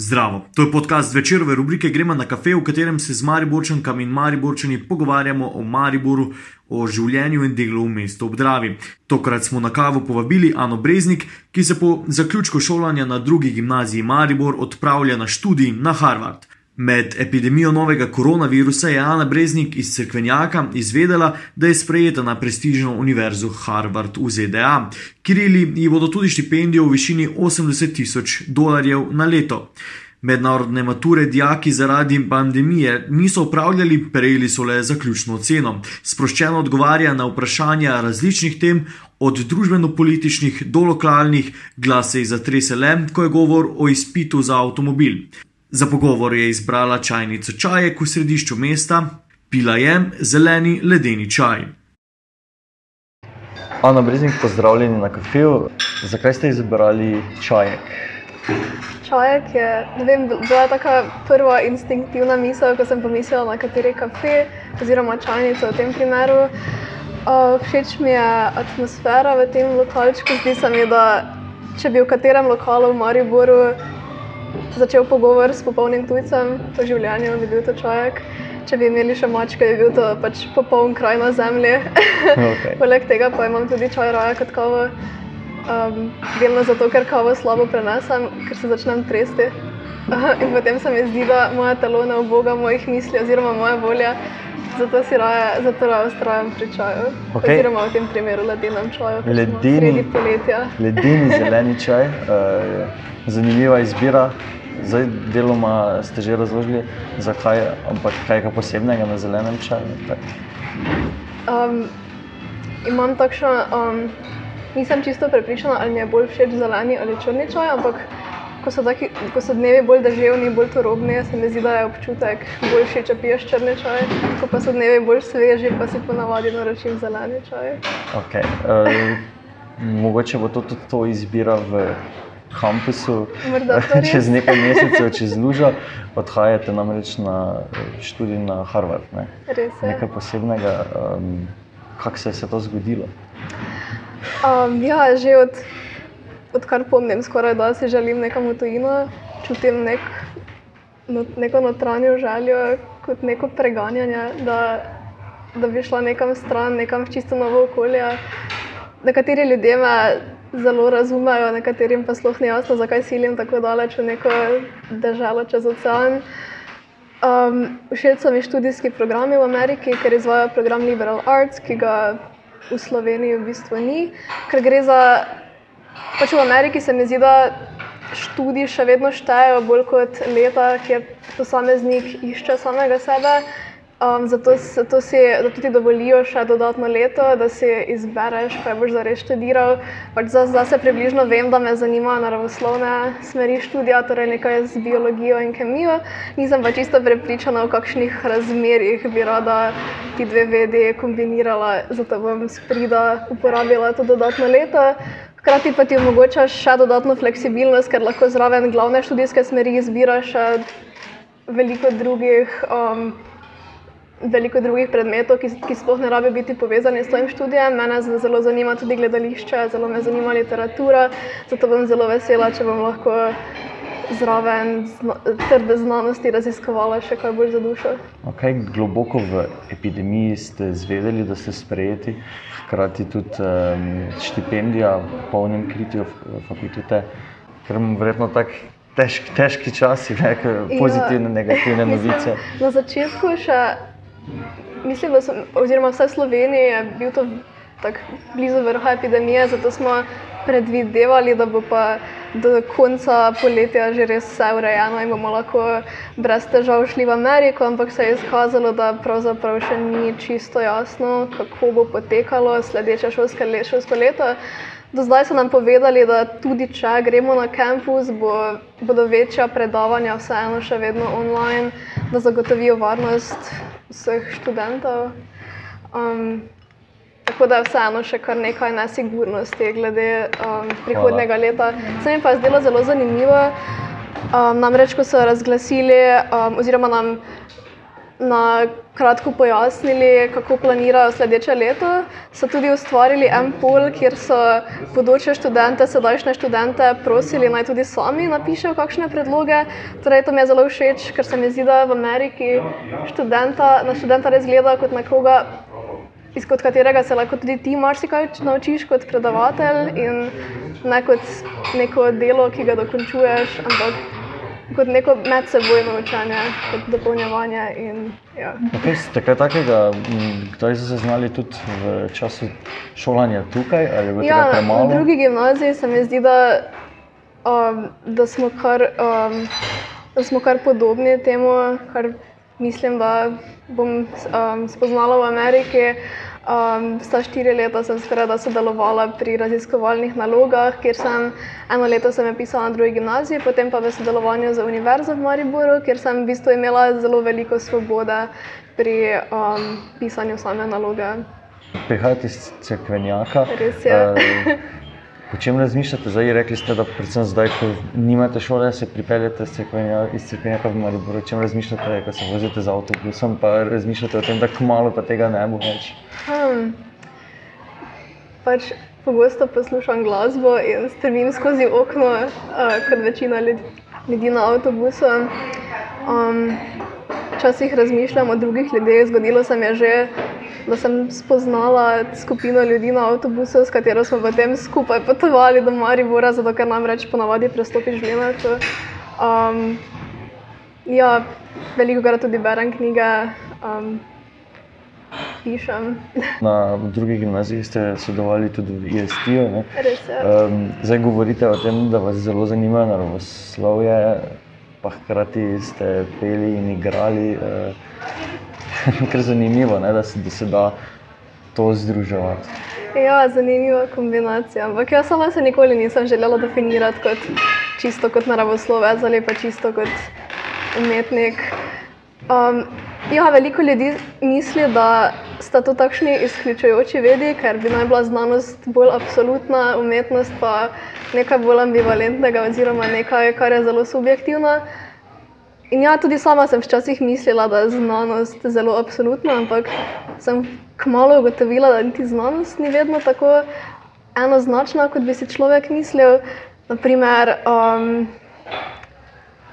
Zdravo, to je podcast večerove rubrike Gremo na kafe, v katerem se z Mariborčankami in Mariborčani pogovarjamo o Mariboru, o življenju in delu v mestu obdravi. Tokrat smo na kavo povabili Ano Breznik, ki se po zaključku šolanja na drugi gimnaziji Maribor odpravlja na študij na Harvard. Med epidemijo novega koronavirusa je Ana Breznik iz Cerkvenjaka izvedela, da je sprejeta na prestižno univerzo Harvard v ZDA. Kirili ji bodo tudi štipendijo v višini 80 tisoč dolarjev na leto. Mednarodne mature dijaki zaradi pandemije niso upravljali, prejeli so le zaključno oceno. Sproščeno odgovarja na vprašanja različnih tem, od družbeno-političnih do lokalnih, glase za tresele, ko je govor o izpitu za avtomobil. Za pogovor je izbrala čajnico čajek v središču mesta, pila je zeleni ledeni čaj. Ana Breznik, pozdravljeni na kafeju. Zakaj ste izbrali čajek? Čajek je vem, bila taka prva instinktivna misel, ko sem pomislila na kateri kafe oziroma čajnico v tem primeru. Uh, všeč mi je atmosfera v tem lokalčku. Zdi se mi, da če bi v katerem lokalu v Mariboru začel pogovor s popolnim tujcem o življenju, bi bil to človek. Če bi imeli še mačke, bi bil to pač popoln kraj na zemlji. Okay. Poleg tega pa imam tudi čaj raje kot kavo. Um, delno zato, ker kavo slabo prenesem, ker se začnem tresti. In potem se mi zdi, da moje telo ne oboga mojih misli oziroma moja volja. Zato si raje, zato raje ustrajam pri čaju. Okay. Oziroma v tem primeru ledenem čaju. Ledeni, ledeni zeleni čaj. Uh, zanimiva izbira. Zdaj, deloma ste že razložili, zakaj, ampak kaj je posebnega na zelenem čaju. Um, imam takšno, um, nisem čisto prepričana, ali mi je bolj všeč zeleni ali črni čaj, ampak ko so, taki, ko so dnevi bolj deževni, bolj turobni, se mi zdi, da je občutek boljši, če piješ črni čaj. Ko pa so dnevi bolj sveži, pa si ponavadi naročim zeleni čaj. Okay. Uh, mogoče bo to tudi to izbira v kampusu, čez nekaj mesecev, čez lužo, odhajate namreč na študij na Harvard. Ne? Nekaj posebnega, um, kako se je to zgodilo? Um, ja, že od, odkar pomnim, skoraj da si želim nekam v tujino, čutim nek, no, neko notranjo željo, kot neko preganjanje, da, da bi šla nekam stran, nekam v čisto novo okolje. Nekateri ljudje me zelo razumejo, nekaterim pa sploh ni jasno, zakaj silim tako daleč v neko državo čez ocean. Um, všeč so mi študijski programi v Ameriki, ker izvajo program Liberal Arts, ki ga v Sloveniji v bistvu ni. Ker gre za, pač v Ameriki se mi zdi, da študiji še vedno štejejo bolj kot leta, kjer posameznik išče samega sebe. Um, zato, zato si da tudi dovolijo še dodatno leto, da si izbereš, kaj boš zares študiral. Pač za, za se približno vem, da me zanimajo naravoslovne smeri študija, torej nekaj z biologijo in kemijo. Nisem pa čisto prepričana, v kakšnih razmerah bi rada ti dve vedi kombinirala, zato bom sprida uporabila to dodatno leto. Hkrati pa ti omogoča še dodatno fleksibilnost, ker lahko zraven glavne študijske smeri izbiraš še veliko drugih. Um, veliko drugih predmetov, ki, ki sploh ne rabijo biti povezani s svojim študijem. Mene zelo zanima tudi gledališče, zelo me zanima literatura, zato bom zelo vesela, če bom lahko zraven trde znanosti raziskovala še kaj bolj za dušo. Okay, globoko v epidemiji ste zvedeli, da ste sprejeti, hkrati tudi um, štipendija, polnem kritju fakultete, ker imamo verjetno tako. Težki, težki časi, ne, pozitivne, ja, negativne novice. Na začetku še Mislim, da sem, oziroma vse Slovenije je bil to tako blizu vrha epidemije, zato smo predvidevali, da bo pa do konca poletja že res vse urejeno in bomo lahko brez težav šli v Ameriko, ampak se je izkazalo, da pravzaprav še ni čisto jasno, kako bo potekalo sledeče šolske le, šolsko leto. Do zdaj so nam povedali, da tudi če gremo na kampus, bo, bodo večja predavanja vseeno še vedno online, da zagotovijo varnost vseh študentov. Um, tako da vseeno še kar nekaj nesigurnosti glede um, prihodnega Hvala. leta. Se mi pa je zdelo zelo zanimivo. Um, namreč, ko so razglasili, um, oziroma nam na kratko pojasnili, kako planirajo sledeče leto. So tudi ustvarili en pol, kjer so bodoče študente, sedajšnje študente, prosili naj tudi sami napišejo kakšne predloge. Torej, to mi je zelo všeč, ker se mi zdi, da v Ameriki študenta, na študenta res gleda kot nekoga. Izkot katerega se lahko tudi ti marsikaj naučiš kot predavatelj, in ne kot neko delo, ki ga dokončuješ, ampak kot neko medsebojno učenje, kot dopolnjevanje. In, ja. okay, ste kaj takega, kdaj ste se znali tudi v času šolanja tukaj? Ja, v drugi gimnaziji se mi zdi, da, um, da, smo, kar, um, da smo kar podobni temu, kar mislim, da bom um, spoznala v Ameriki. Um, sta štiri leta sem sodelovala pri raziskovalnih nalogah, kjer sem eno leto sem pisala na drugi gimnaziji, potem pa v sodelovanju z Univerzo v Mariboru, kjer sem v bistvu imela zelo veliko svobode pri um, pisanju same naloge. Prihajate iz Cerkvenjaka. Res je. Po čem razmišljate? Zdaj, rekli ste, da predvsem zdaj, ko nimate šole, se pripeljete iz Cerkvenjaka v Maribor. O čem razmišljate, ko se vozite z avtobusom, pa razmišljate o tem, da kmalo pa tega ne bo več? Hmm. Pač pogosto poslušam glasbo in strmim skozi okno, uh, kot večina ljudi na avtobusu. Um, včasih razmišljam o drugih ljudeh, zgodilo se mi je že da sem spoznala skupino ljudi na avtobusu, s katero smo potem skupaj potovali do Maribora, zato ker nam reč ponavadi prestopiš v Lenartu. Um, ja, veliko krat tudi berem knjige. Um, Pišem. Na drugi gimnaziji ste sodelovali tudi v IST-ju. Um, zdaj govorite o tem, da vas zelo zanima naravoslovje, pa hkrati ste peli in igrali. Uh, kar zanimivo, ne, da, se, da se da to združevati. Ja, zanimiva kombinacija. Ampak jaz sama se nikoli nisem želela definirati kot čisto kot naravoslovec ali pa čisto kot umetnik. Um, ja, veliko ljudi misli, da sta to takšni izključujoči vedi, ker bi naj bila znanost bolj absolutna, umetnost pa nekaj bolj ambivalentnega, oziroma nekaj, kar je zelo subjektivno. In ja, tudi sama sem včasih mislila, da je znanost zelo absolutna, ampak sem kmalo ugotovila, da niti znanost ni vedno tako enoznačna, kot bi si človek mislil. Naprimer, um,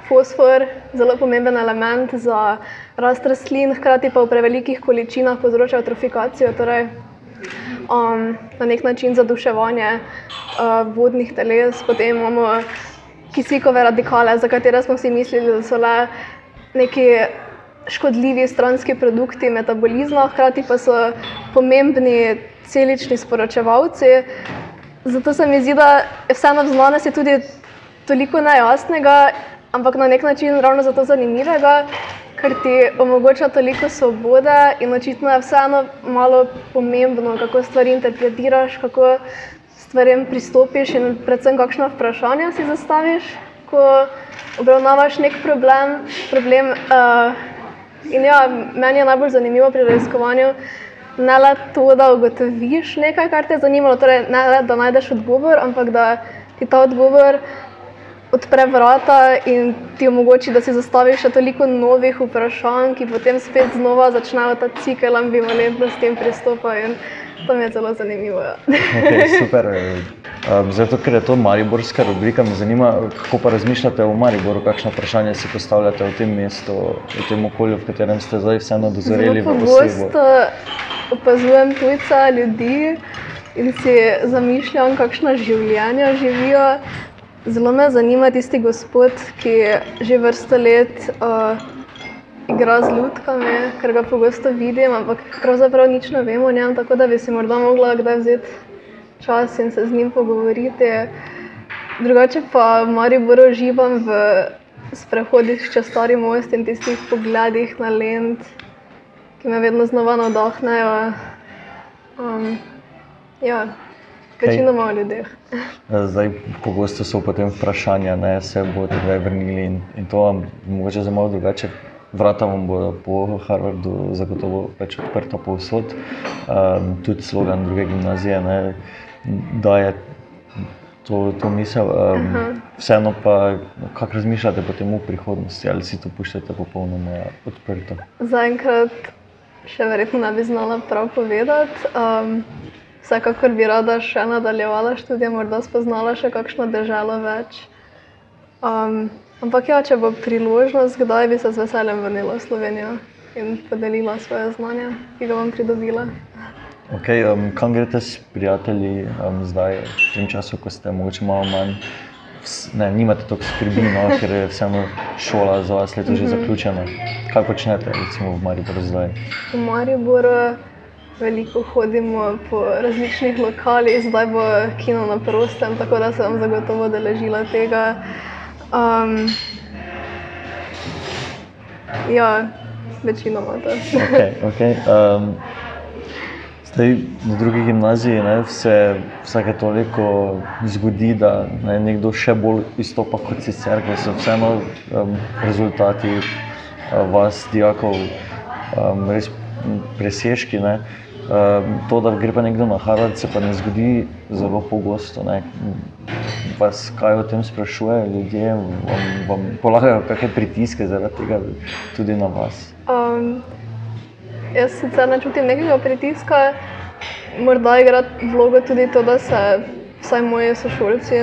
fosfor je zelo pomemben element za rast rastlin, hkrati pa v prevelikih količinah povzroča eutrofikacijo, torej um, na nek način zaduševanje uh, vodnih teles. Potem imamo kisikove radikale, za katere smo si mislili, da so le neki škodljivi stranski produkti metabolizma, hkrati pa so pomembni celični sporočevalci. Zato se mi zdi, da je vseeno v znanosti tudi toliko nejasnega, ampak na nek način ravno zato zanimivega, ker ti omogoča toliko svobode in očitno je vseeno malo pomembno, kako stvari interpretiraš, kako stvarem pristopiš in predvsem kakšno vprašanje si zastaviš, ko obravnavaš nek problem. problem uh, ja, meni je najbolj zanimivo pri raziskovanju ne le to, da ugotoviš nekaj, kar te je zanimalo, torej ne le da najdeš odgovor, ampak da ti ta odgovor odpre vrata in ti omogoči, da si zastaviš še toliko novih vprašanj, ki potem spet znova začnejo ta cikel ambivalentnosti in pristopa. In To mi je zelo zanimivo. Ja. Okay, super. Um, zato, ker je to mariborska rubrika, me zanima, kako pa razmišljate o Mariboru, kakšno vprašanje si postavljate v tem mestu, v tem okolju, v katerem ste zdaj vseeno dozoreli. Pogosto opazujem tujce, ljudi in si zamišljam, kakšna življenja živijo. Zelo me zanima tisti gospod, ki že vrsto let. Uh, igra z lutkami, ker ga pogosto vidim, ampak pravzaprav nič ne vemo o njem, tako da bi si morda mogla kdaj vzeti čas in se z njim pogovoriti. Drugače pa v Mariboru živam v sprehodih čez stari most in tistih pogledih na lend, ki me vedno znova navdahnejo. Um, ja. Večinoma o ljudeh. Zdaj, pogosto so potem vprašanja, da se bodo vrnili in, in to mogoče za malo drugače vrata vam bodo po Harvardu zagotovo več odprta povsod. Um, tudi slogan druge gimnazije, ne, da je to, to misel. Um, vseeno pa, kako razmišljate potem v prihodnosti, ali si to puščate popolnoma odprto? Zaenkrat še verjetno ne bi znala prav povedati. Um, vsekakor bi rada še nadaljevala študije, morda spoznala še kakšno državo več. Um, ampak ja, če bo priložnost, kdaj bi se z veseljem vrnila v Slovenijo in podelila svoje znanje, ki ga bom pridobila. Okay, um, kam greste s prijatelji um, zdaj, v tem času, ko ste morda malo manj, ne, nimate toliko skrbi, no, ker je vseeno šola za vas leto mm -hmm. že mhm. zaključena. Kaj počnete, recimo v Mariboru zdaj? V Mariboru veliko hodimo po različnih lokalih, zdaj bo kino na prostem, tako da sem zagotovo deležila tega. Um, ja, večinoma to. Okay, okay. Um, Zdaj, na drugi gimnaziji ne, se vsake toliko zgodi, da ne, nekdo še bolj izstopa kot sicer, ker so vseeno um, rezultati uh, vas, dijakov, um, res presežki. Ne. Um, to, da gre pa nekdo na Harvard, se pa ne zgodi zelo pogosto. Ne. Vas kaj o tem sprašujejo ljudje, vam, vam polagajo kakšne pritiske zaradi tega tudi na vas? Um. Jaz sicer ne čutim nekega pritiska, morda igra vlogo tudi to, da se vsaj moji sošolci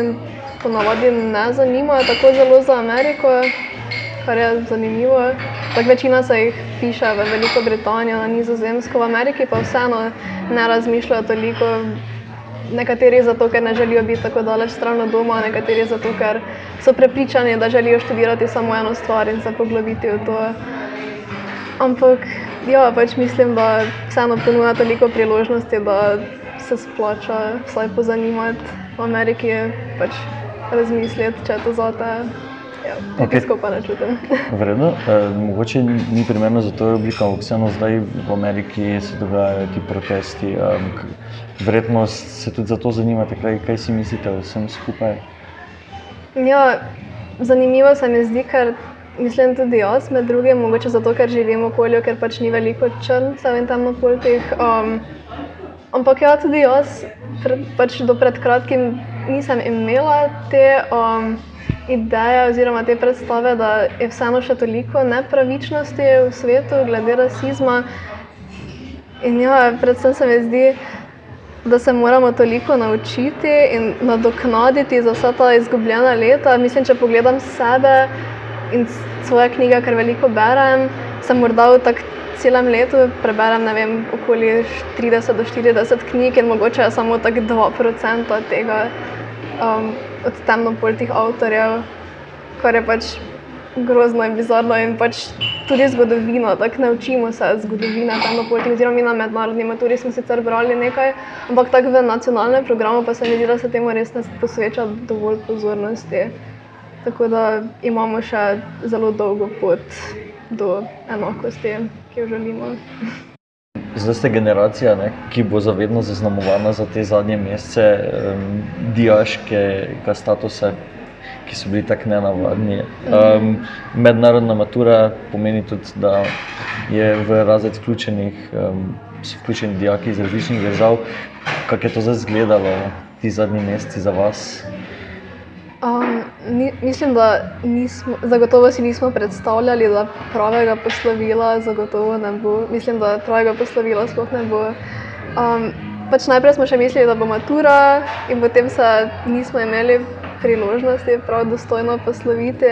ponavadi ne zanimajo tako zelo za Ameriko, kar je zanimivo. Tak večina se jih piše v Veliko Britanijo, na Nizozemsko, v Ameriki pa vseeno ne razmišljajo toliko. Nekateri zato, ker ne želijo biti tako daleč stran od doma, nekateri zato, ker so prepričani, da želijo študirati samo eno stvar in se poglobiti v to. Ampak ja, pač mislim, da vseeno ponuja toliko priložnosti, da se splača vsaj pozanimati v Ameriki, pač razmisliti, če je to za te. Ja, okay. pa ne čutim. Vredno. E, mogoče ni primerno za to rubriko, ampak vseeno zdaj v Ameriki se dogajajo ti protesti. E, verjetno se tudi za to zanimate, kaj, kaj si mislite o vsem skupaj? Ja, zanimivo se mi zdi, ker Mislim tudi jaz, med drugim, mogoče zato, ker živim v okolju, ker pač ni veliko črncev in tam na poltih. Um, ampak ja, tudi jaz, pred, pač do pred kratkim nisem imela te um, ideje oziroma te predstave, da je vseeno še toliko nepravičnosti v svetu glede rasizma. In ja, predvsem se mi zdi, da se moramo toliko naučiti in nadoknaditi za vsa ta izgubljena leta. Mislim, če pogledam sebe in svoje knjige, ker veliko berem, sem morda v tak celem letu preberem, vem, okoli 30 do 40 knjig in mogoče samo tak 2% tega um, od temnopoltih avtorjev, kar je pač grozno in bizarno in pač tudi zgodovino, tako naučimo se zgodovine temnopoltih, oziroma mi na mednarodni maturi smo sicer brali nekaj, ampak tako v nacionalnem programu pa se mi zdi, da se temu res ne posveča dovolj pozornosti. Tako da imamo še zelo dolgo pot do enakosti, ki jo želimo. Zdaj ste generacija, ne, ki bo zavedno zaznamovana za te zadnje mesece um, diaškega statusa, ki so bili tako nenavadni. Um, mednarodna matura pomeni tudi, da je v razred vključenih, um, vključeni dijaki iz različnih držav. Kako je to zdaj izgledalo, ti zadnji meseci za vas? Um, ni, mislim, da nismo, zagotovo si nismo predstavljali, da pravega poslovila zagotovo ne bo. Mislim, da pravega poslovila sploh ne bo. Um, pač najprej smo še mislili, da bo matura, in potem se nismo imeli priložnosti prav dostojno posloviti.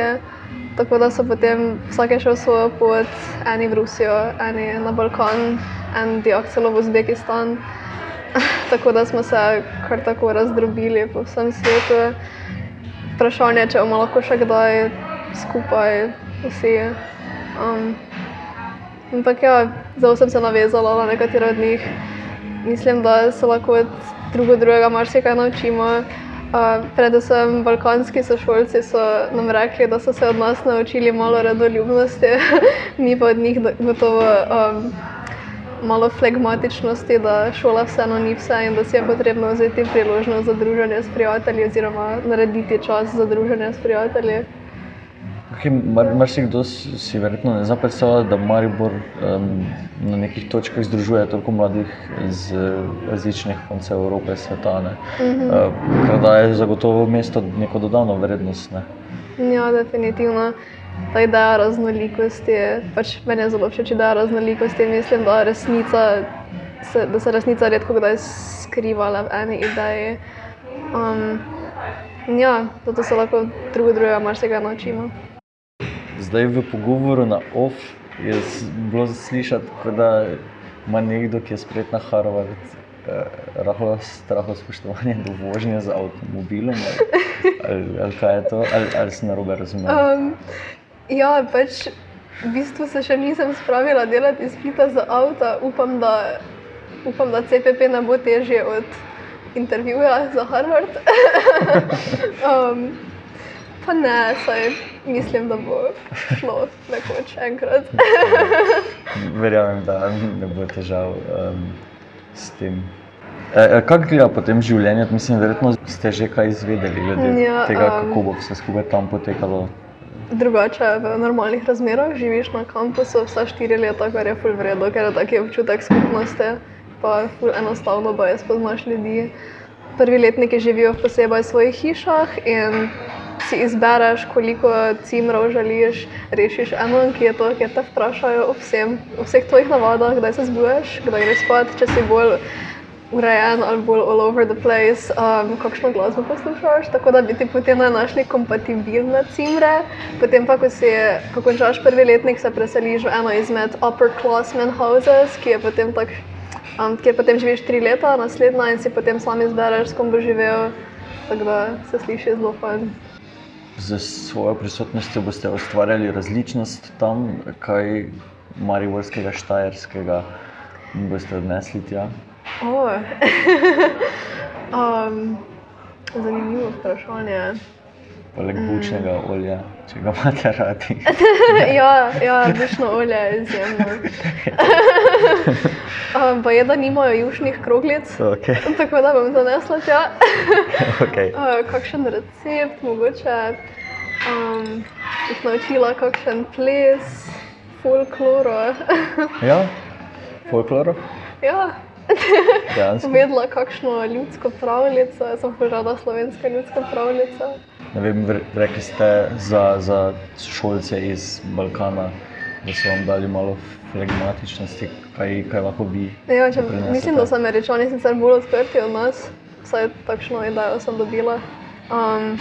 Tako da so potem vsake šel svojo pot, eni v Rusijo, eni na Balkan, en dijak celo v Uzbekistan. tako da smo se kar tako razdrobili po vsem svetu vprašanje, če bomo lahko še kdaj skupaj vsi. Um, ampak ja, zelo sem se navezala na nekatere od njih. Mislim, da se lahko od drugo drugega marsikaj naučimo. Uh, predvsem balkanski sošolci so nam rekli, da so se od nas naučili malo redoljubnosti, mi pa od njih gotovo. Um, malo flegmatičnosti, da šola vseeno ni vse in da si je potrebno vzeti priložnost za druženje s prijatelji oziroma narediti čas za druženje s prijatelji. Marsikdo si verjetno ne predstavljati, da Maribor um, na nekih točkah združuje toliko mladih iz različnih koncev Evrope, sveta. Mm -hmm. uh, kar daje zagotovo mesto neko dodano vrednost. Ne? Ja, definitivno. Ta ideja raznolikosti je, pač meni je zelo všeč, da je raznolikost. Mislim, da, resnica, se, da se resnica redko kdaj skrivala v eni ideji. Um, ja, zato se lahko drugo drugega marsikaj naučimo zdaj v pogovoru na OF je bilo slišati, da ima nekdo, ki je spet na Harvard, eh, rahlo straho spoštovanje do vožnje z avtomobilom. Ali, ali, ali kaj je to, ali, ali se narobe razumem? Um, ja, pač v bistvu se še nisem spravila delati izpita za avto. Upam, da, upam, da CPP ne bo težje od intervjuja za Harvard. um, pa ne, saj mislim, da bo šlo nekoč enkrat. Verjamem, da ne bo težav um, s tem. E, e, kaj gleda po tem življenju? Mislim, verjetno ste že kaj izvedeli glede ja, tega, um, kako bo vse skupaj tam potekalo. Drugače, v normalnih razmerah živiš na kampusu vsa štiri leta, kar je ful vredno, ker je taki občutek skupnosti, pa je ful enostavno, da je spoznaš ljudi. Prvi letniki živijo v posebej svojih hišah in si izbereš, koliko cimrov želiš, rešiš eno anketo, ki te vprašajo o, vsem, o vseh tvojih navadah, kdaj se zbuješ, kdaj greš spat, če si bolj urejen ali bolj all over the place, um, kakšno glasbo poslušaš, tako da bi ti potem našli kompatibilne cimre. Potem pa, ko si ko končaš prvi letnik, se preseliš v eno izmed upperclassmen houses, ki je potem tak, um, kjer potem živiš tri leta, naslednja in si potem sam izbereš, s kom bo živel. Tako da se sliši zelo fajn z svojo prisotnostjo boste ustvarjali različnost tam, kaj marivorskega, štajerskega boste odnesli tja? Oh. um, zanimivo vprašanje. Poleg mm. bučnega mm. olja, če ga imate radi. ja, ja bučno olje je izjemno. um, pa je, da nimajo južnih kroglic, okay. tako da bom zanesla tja. okay. uh, kakšen recept, mogoče um, jih naučila, kakšen ples, folkloro. ja, folkloro. Ja. Vedela, kakšno ljudsko pravljico, jaz sem požala slovenska ljudska pravljica. Ne vem, rekli ste za, za šolce iz Balkana, da so vam dali malo flegmatičnosti, kaj, kaj lahko bi. Ja, če, mislim, da so američani sicer bolj odprti od nas, vsaj takšno idejo sem dobila. Um,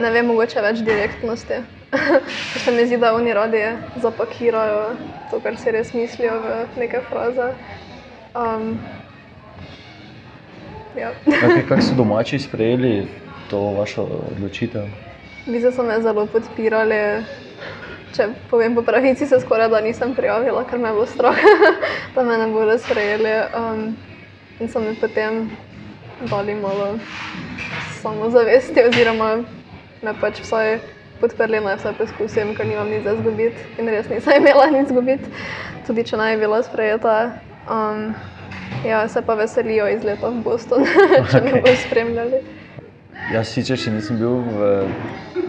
ne vem, mogoče več direktnosti. se mi zdi, da oni radi zapakirajo to, kar si res mislijo v neke fraze. Um, ja. Kako so domači sprejeli to vašo odločitev? Vizi so me zelo podpirali. Če povem po pravici, se skoraj da nisem prijavila, ker me je bilo strah, da me ne bodo sprejeli. Um, in so mi potem dali malo samozavesti, oziroma me pač vsaj podprli, naj vse poskusim, ker nimam nič za izgubiti in res nisem imela nič za izgubiti, tudi če naj bi bila sprejeta. Um, ja, se pa veselijo iz leta v Boston, če okay. me bodo spremljali. Jaz sicer še nisem bil v,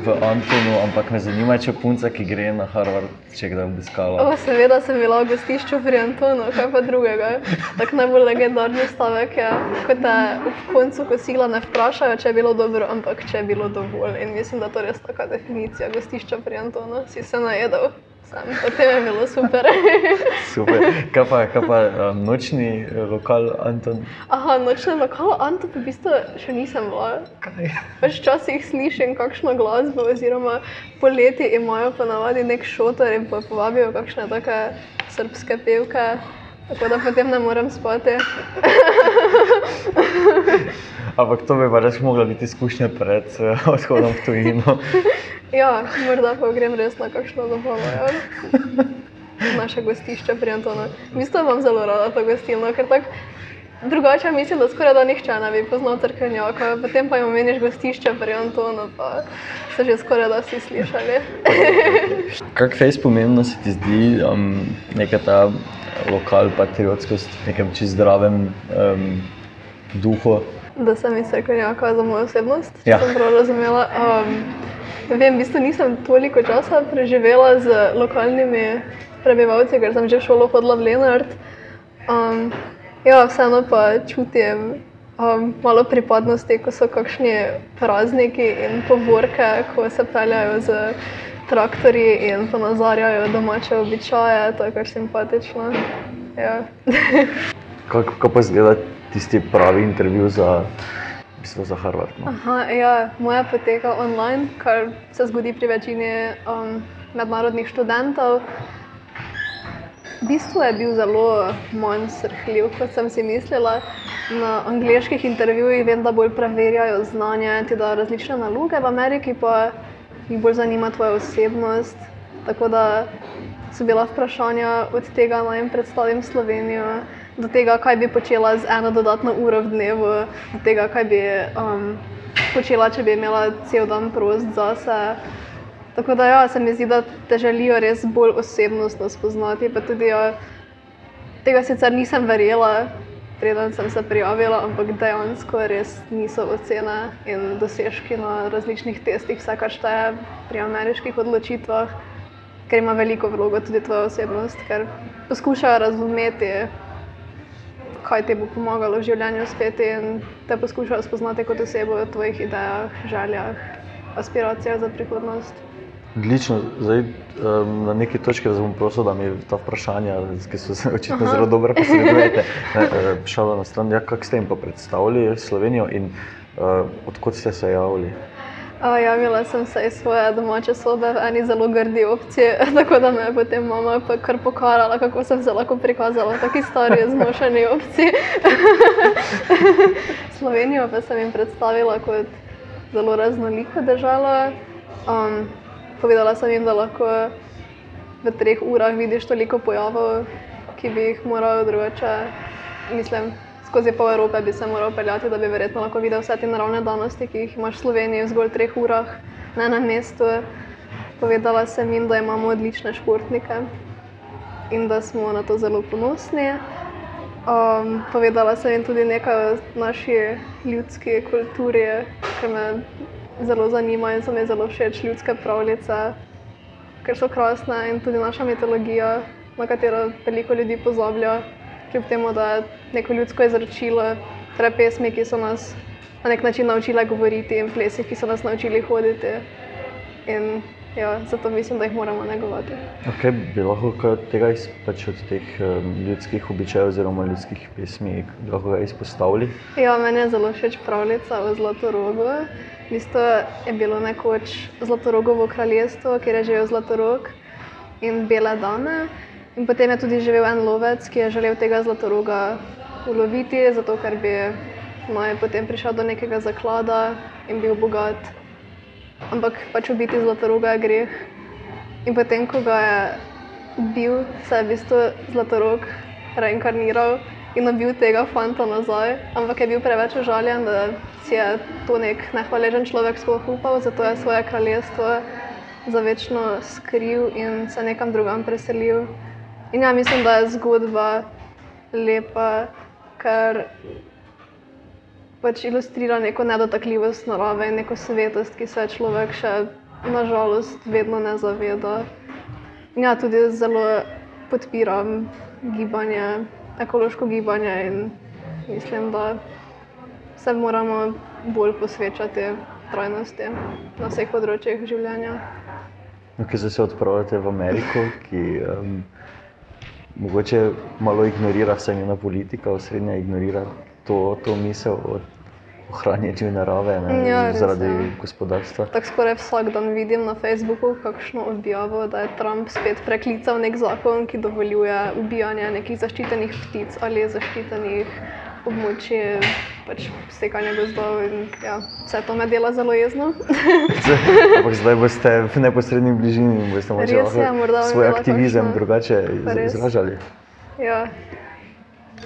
v Antonu, ampak me zanima, če punca, ki gre na Harvard, če kdaj obiskala. O, seveda sem bila v gostišču pri Antonu, kaj pa drugega. Tak najbolj legendarni stavek je, ko te v koncu kosila ne vprašajo, če je bilo dobro, ampak če je bilo dovolj. In mislim, da to je res taka definicija gostišča pri Antonu. Si se najedel sam, potem je bilo super. super. Kaj pa, kaj pa um, nočni lokal Anton? Aha, nočni lokal Anton, v bistvu še nisem bila. Pač včasih slišim kakšno glasbo, oziroma poleti imajo pa navadi nek šotor in pa povabijo kakšne take srpske pevke. Tako da potem ne morem spati. Ampak to bi pa res mogla biti izkušnja pred uh, odhodom v tujino. ja, morda pa grem res na kakšno zabavo. Ja. Naše gostišče pri Antonu. Mislim, da vam zelo rada to gostilno, ker tako drugače mislim, da skoraj da nihče ne bi poznal trkenjaka. Potem pa jim omeniš gostišče pri Antonu, pa se že skoraj da vsi slišali. Kak fejs pomembno se ti zdi um, neka ta lokal patriotskost v nekem čist zdravem um, duhu? da sem iz Srkonjaka za mojo osebnost, ja. sem prav razumela. Um, vem, v bistvu nisem toliko časa preživela z lokalnimi prebivalci, ker sem že šolo hodila v Lenart. Um, ja, vseeno pa čutim um, malo pripadnosti, ko so kakšni prazniki in povorke, ko se peljajo z traktorji in ponazarjajo domače običaje, to je kar simpatično. Ja. Kako pa izgleda tisti pravi intervju za, za Harvard? No? Aha, ja, moja poteka online, kar se zgodi pri večini um, mednarodnih študentov. V bistvu je bil zelo manj srhljiv, kot sem si mislila. Na angliških intervjujih vem, da bolj preverjajo znanje, ti da različne naloge, v Ameriki pa jih bolj zanima tvoja osebnost. Tako da so bila vprašanja od tega, da jim predstavim Slovenijo, do tega, kaj bi počela z eno dodatno uro v dnevu, do tega, kaj bi um, počela, če bi imela cel dan prost zase. Tako da ja, se mi zdi, da te želijo res bolj osebnostno spoznati. Tudi, ja, tega sicer nisem verjela, preden sem se prijavila, ampak dejansko res niso ocene in dosežki na različnih testih, vse kar šteje pri ameriških odločitvah ker ima veliko vlogo tudi tvoja osebnost, ker poskušajo razumeti, kaj ti bo pomagalo v življenju spet in te poskušajo spoznati kot osebo v tvojih idejah, željah, aspiracijah za prihodnost. Odlično. Zdaj, um, na neki točki bom prosil, da mi ta vprašanja, ki so se očitno zelo dobro posredujete, eh, šala na stran. Ja, kako ste jim pa predstavili Slovenijo in uh, odkot ste se javili? Javila sem se iz svoje domače sobe v eni zelo grdi opciji, tako da me je potem mama kar pokarala, kako sem se lahko prikazala v taki stari, zmošeni opciji. Slovenijo pa sem jim predstavila kot zelo raznoliko državo. Um, povedala sem jim, da lahko v treh urah vidiš toliko pojavov, ki bi jih moral drugače. Mislim, skozi pol Evrope bi se moral peljati, da bi verjetno lahko videl vse te naravne danosti, ki jih imaš v Sloveniji v zgolj treh urah na enem mestu. Povedala sem jim, da imamo odlične športnike in da smo na to zelo ponosni. Um, povedala sem jim tudi nekaj o naši ljudski kulturi, ki me zelo zanima in so mi zelo všeč ljudske pravljice, ker so krasne in tudi naša mitologija, na katero veliko ljudi pozablja kljub temu, da je neko ljudsko izročilo, torej pesmi, ki so nas na nek način naučile govoriti, in plesi, ki so nas naučili hoditi. In ja, zato mislim, da jih moramo negovati. Okay, bi lahko tega iz, pač od teh um, ljudskih običajev oziroma ljudskih pesmi lahko izpostavili? Ja, meni je zelo všeč pravljica o Zlatorogu. Isto je bilo nekoč Zlatorogovo kraljestvo, kjer je živel Zlatorog in bele dame. In potem je tudi živel en lovec, ki je želel tega zlatoroga uloviti, zato ker bi naj potem prišel do nekega zaklada in bil bogat. Ampak pač ubiti zlatoroga je greh. In potem, ko ga je bil, se je v bistvu zlatorog reinkarniral in ubil tega fanta nazaj, ampak je bil preveč užaljen, da si je to nek nehvaležen človek sploh upal, zato je svoje kraljestvo za večno skril in se nekam drugam preselil. In ja, mislim, da je zgodba lepa, ker pač ilustrira neko nedotakljivost narave in neko svetost, ki se človek še nažalost vedno ne zaveda. In ja, tudi zelo podpiram gibanje, ekološko gibanje in mislim, da se moramo bolj posvečati trajnosti na vseh področjih življenja. No, ki se odpravljate v Ameriko, ki um, mogoče malo ignorira vse njena politika, osrednja ignorira to, to misel o ohranjanju narave ne, ja, zaradi je. gospodarstva. Tako skoraj vsak dan vidim na Facebooku kakšno objavo, da je Trump spet preklical nek zakon, ki dovoljuje ubijanje nekih zaščitenih ptic ali zaščitenih območje pač sekanja gozdov. In, ja, vse to me dela zelo jezno. Ampak zdaj boste v neposrednji bližini in boste lahko svoj aktivizem kakšno, drugače izražali. Ja.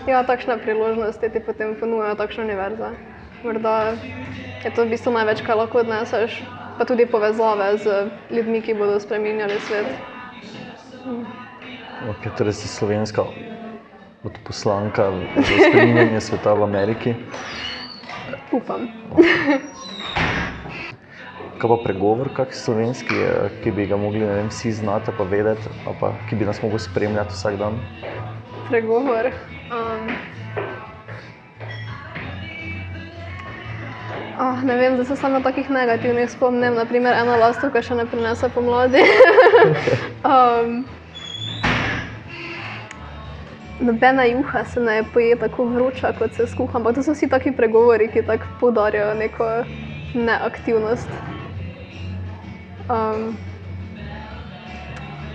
ja, takšne priložnosti ti potem ponujajo takšna univerza. Morda je to v bistvu največ, kar lahko odneseš, pa tudi povezave z ljudmi, ki bodo spremenjali svet. Okay, torej si slovenska kot poslanka za spremenjanje sveta v Ameriki? Upam. kaj pa pregovor, kak slovenski, eh, ki bi ga mogli vem, vsi znati pa vedeti, pa ki bi nas mogel spremljati vsak dan? Pregovor. Um, oh, ne vem, da se samo takih negativnih spomnim. Naprimer, ena lastovka še ne prinese pomladi. um, Nobena juha se ne poje tako vroča, kot se skuha, ampak to so vsi taki pregovori, ki tako poudarjajo neko neaktivnost. Um,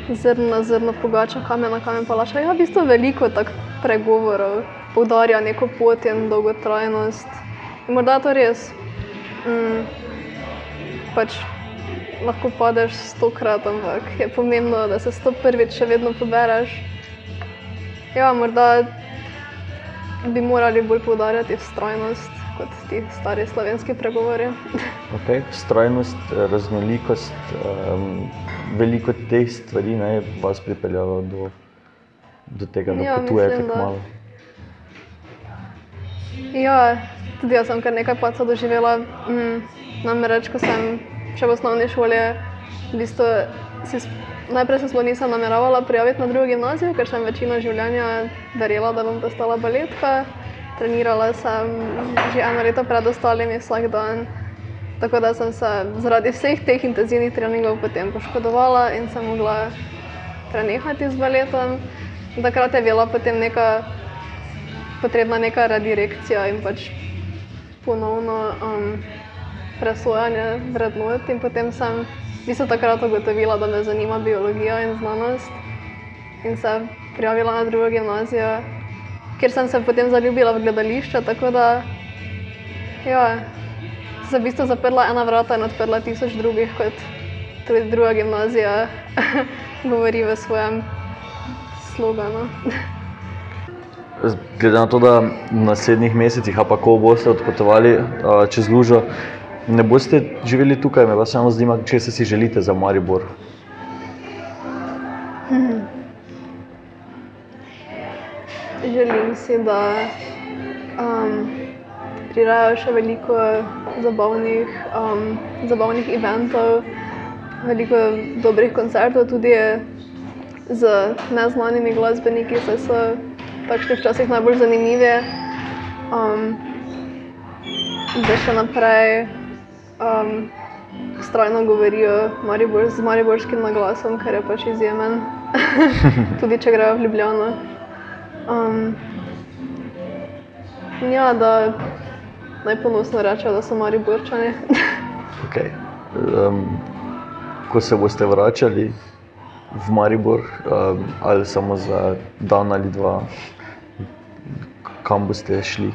zrno zrno pogača, kamen kamen palača. Ja, v bistvu veliko takih pregovorov poudarja neko pot in dolgotrajnost. In morda to res. Mm, pač lahko padeš stokrat, ampak je pomembno, da se sto prvič še vedno pobereš. Ja, morda bi morali bolj poudarjati strojnost kot ti stari slovenski pregovori. Okay. Strojnost, raznolikost, um, veliko teh stvari ne, je vas pripeljalo do, do tega, da ja, potujete tako malo. Ja, tudi jaz sem kar nekaj paca doživela. Mm, namreč, ko sem še v osnovni šoli, v bistvu si. Najprej se sploh nisem nameravala prijaviti na drugo gimnazijo, ker sem večino življenja verjela, da bom postala baletka. Trenirala sem že eno leto pred ostalimi vsak dan. Tako da sem se zaradi vseh teh intenzivnih treningov potem poškodovala in sem mogla prenehati z baletom. Takrat je bila potem neka potrebna neka redirekcija in pač ponovno um, presojanje vrednot. In potem sem bi se takrat ugotovila, da me zanima biologija in znanost. In se prijavila na drugo gimnazijo, kjer sem se potem zaljubila v gledališče. Tako da ja, se v bistvu zaprla ena vrata in odprla tisoč drugih, kot tudi druga gimnazija govori v svojem sloganu. Glede na to, da v naslednjih mesecih, pa ko boste odpotovali čez Lužo, ne boste živeli tukaj, me pa samo zanima, če se si želite za Maribor. Hmm. Želim si, da um, prirajajo še veliko zabavnih, um, zabavnih eventov, veliko dobrih koncertov, tudi z neznanimi glasbeniki, saj so takšni včasih najbolj zanimivi. Um, da še naprej um, strojno govorijo Maribor, z mariborskim naglasom, kar je pač izjemen, tudi če grejo v Ljubljano. Um, ja, da najponosno rečejo, da so mariborčani. okay. um, ko se boste vračali v Maribor, um, ali samo za dan ali dva, kam boste šli?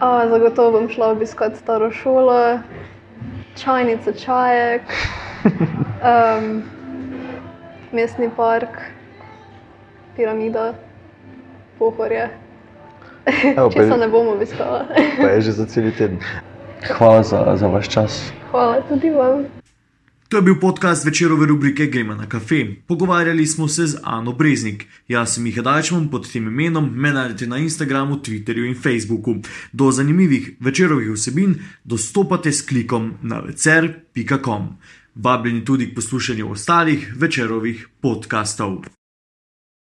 A, zagotovo bom šla obiskati staro šolo, čajnice, čajek, um, mestni park, piramida, pohorje. Če se ne bomo obiskala. pa je že za cel teden. Hvala za, za vaš čas. Hvala tudi vam. To je bil podcast večerove rubrike Gremo na kafe. Pogovarjali smo se z Ano Breznik. Jaz sem jih Dajčmom pod tem imenom, me najdete na Instagramu, Twitterju in Facebooku. Do zanimivih večerovih vsebin dostopate s klikom na vecer.com. Vabljeni tudi k poslušanju ostalih večerovih podkastov.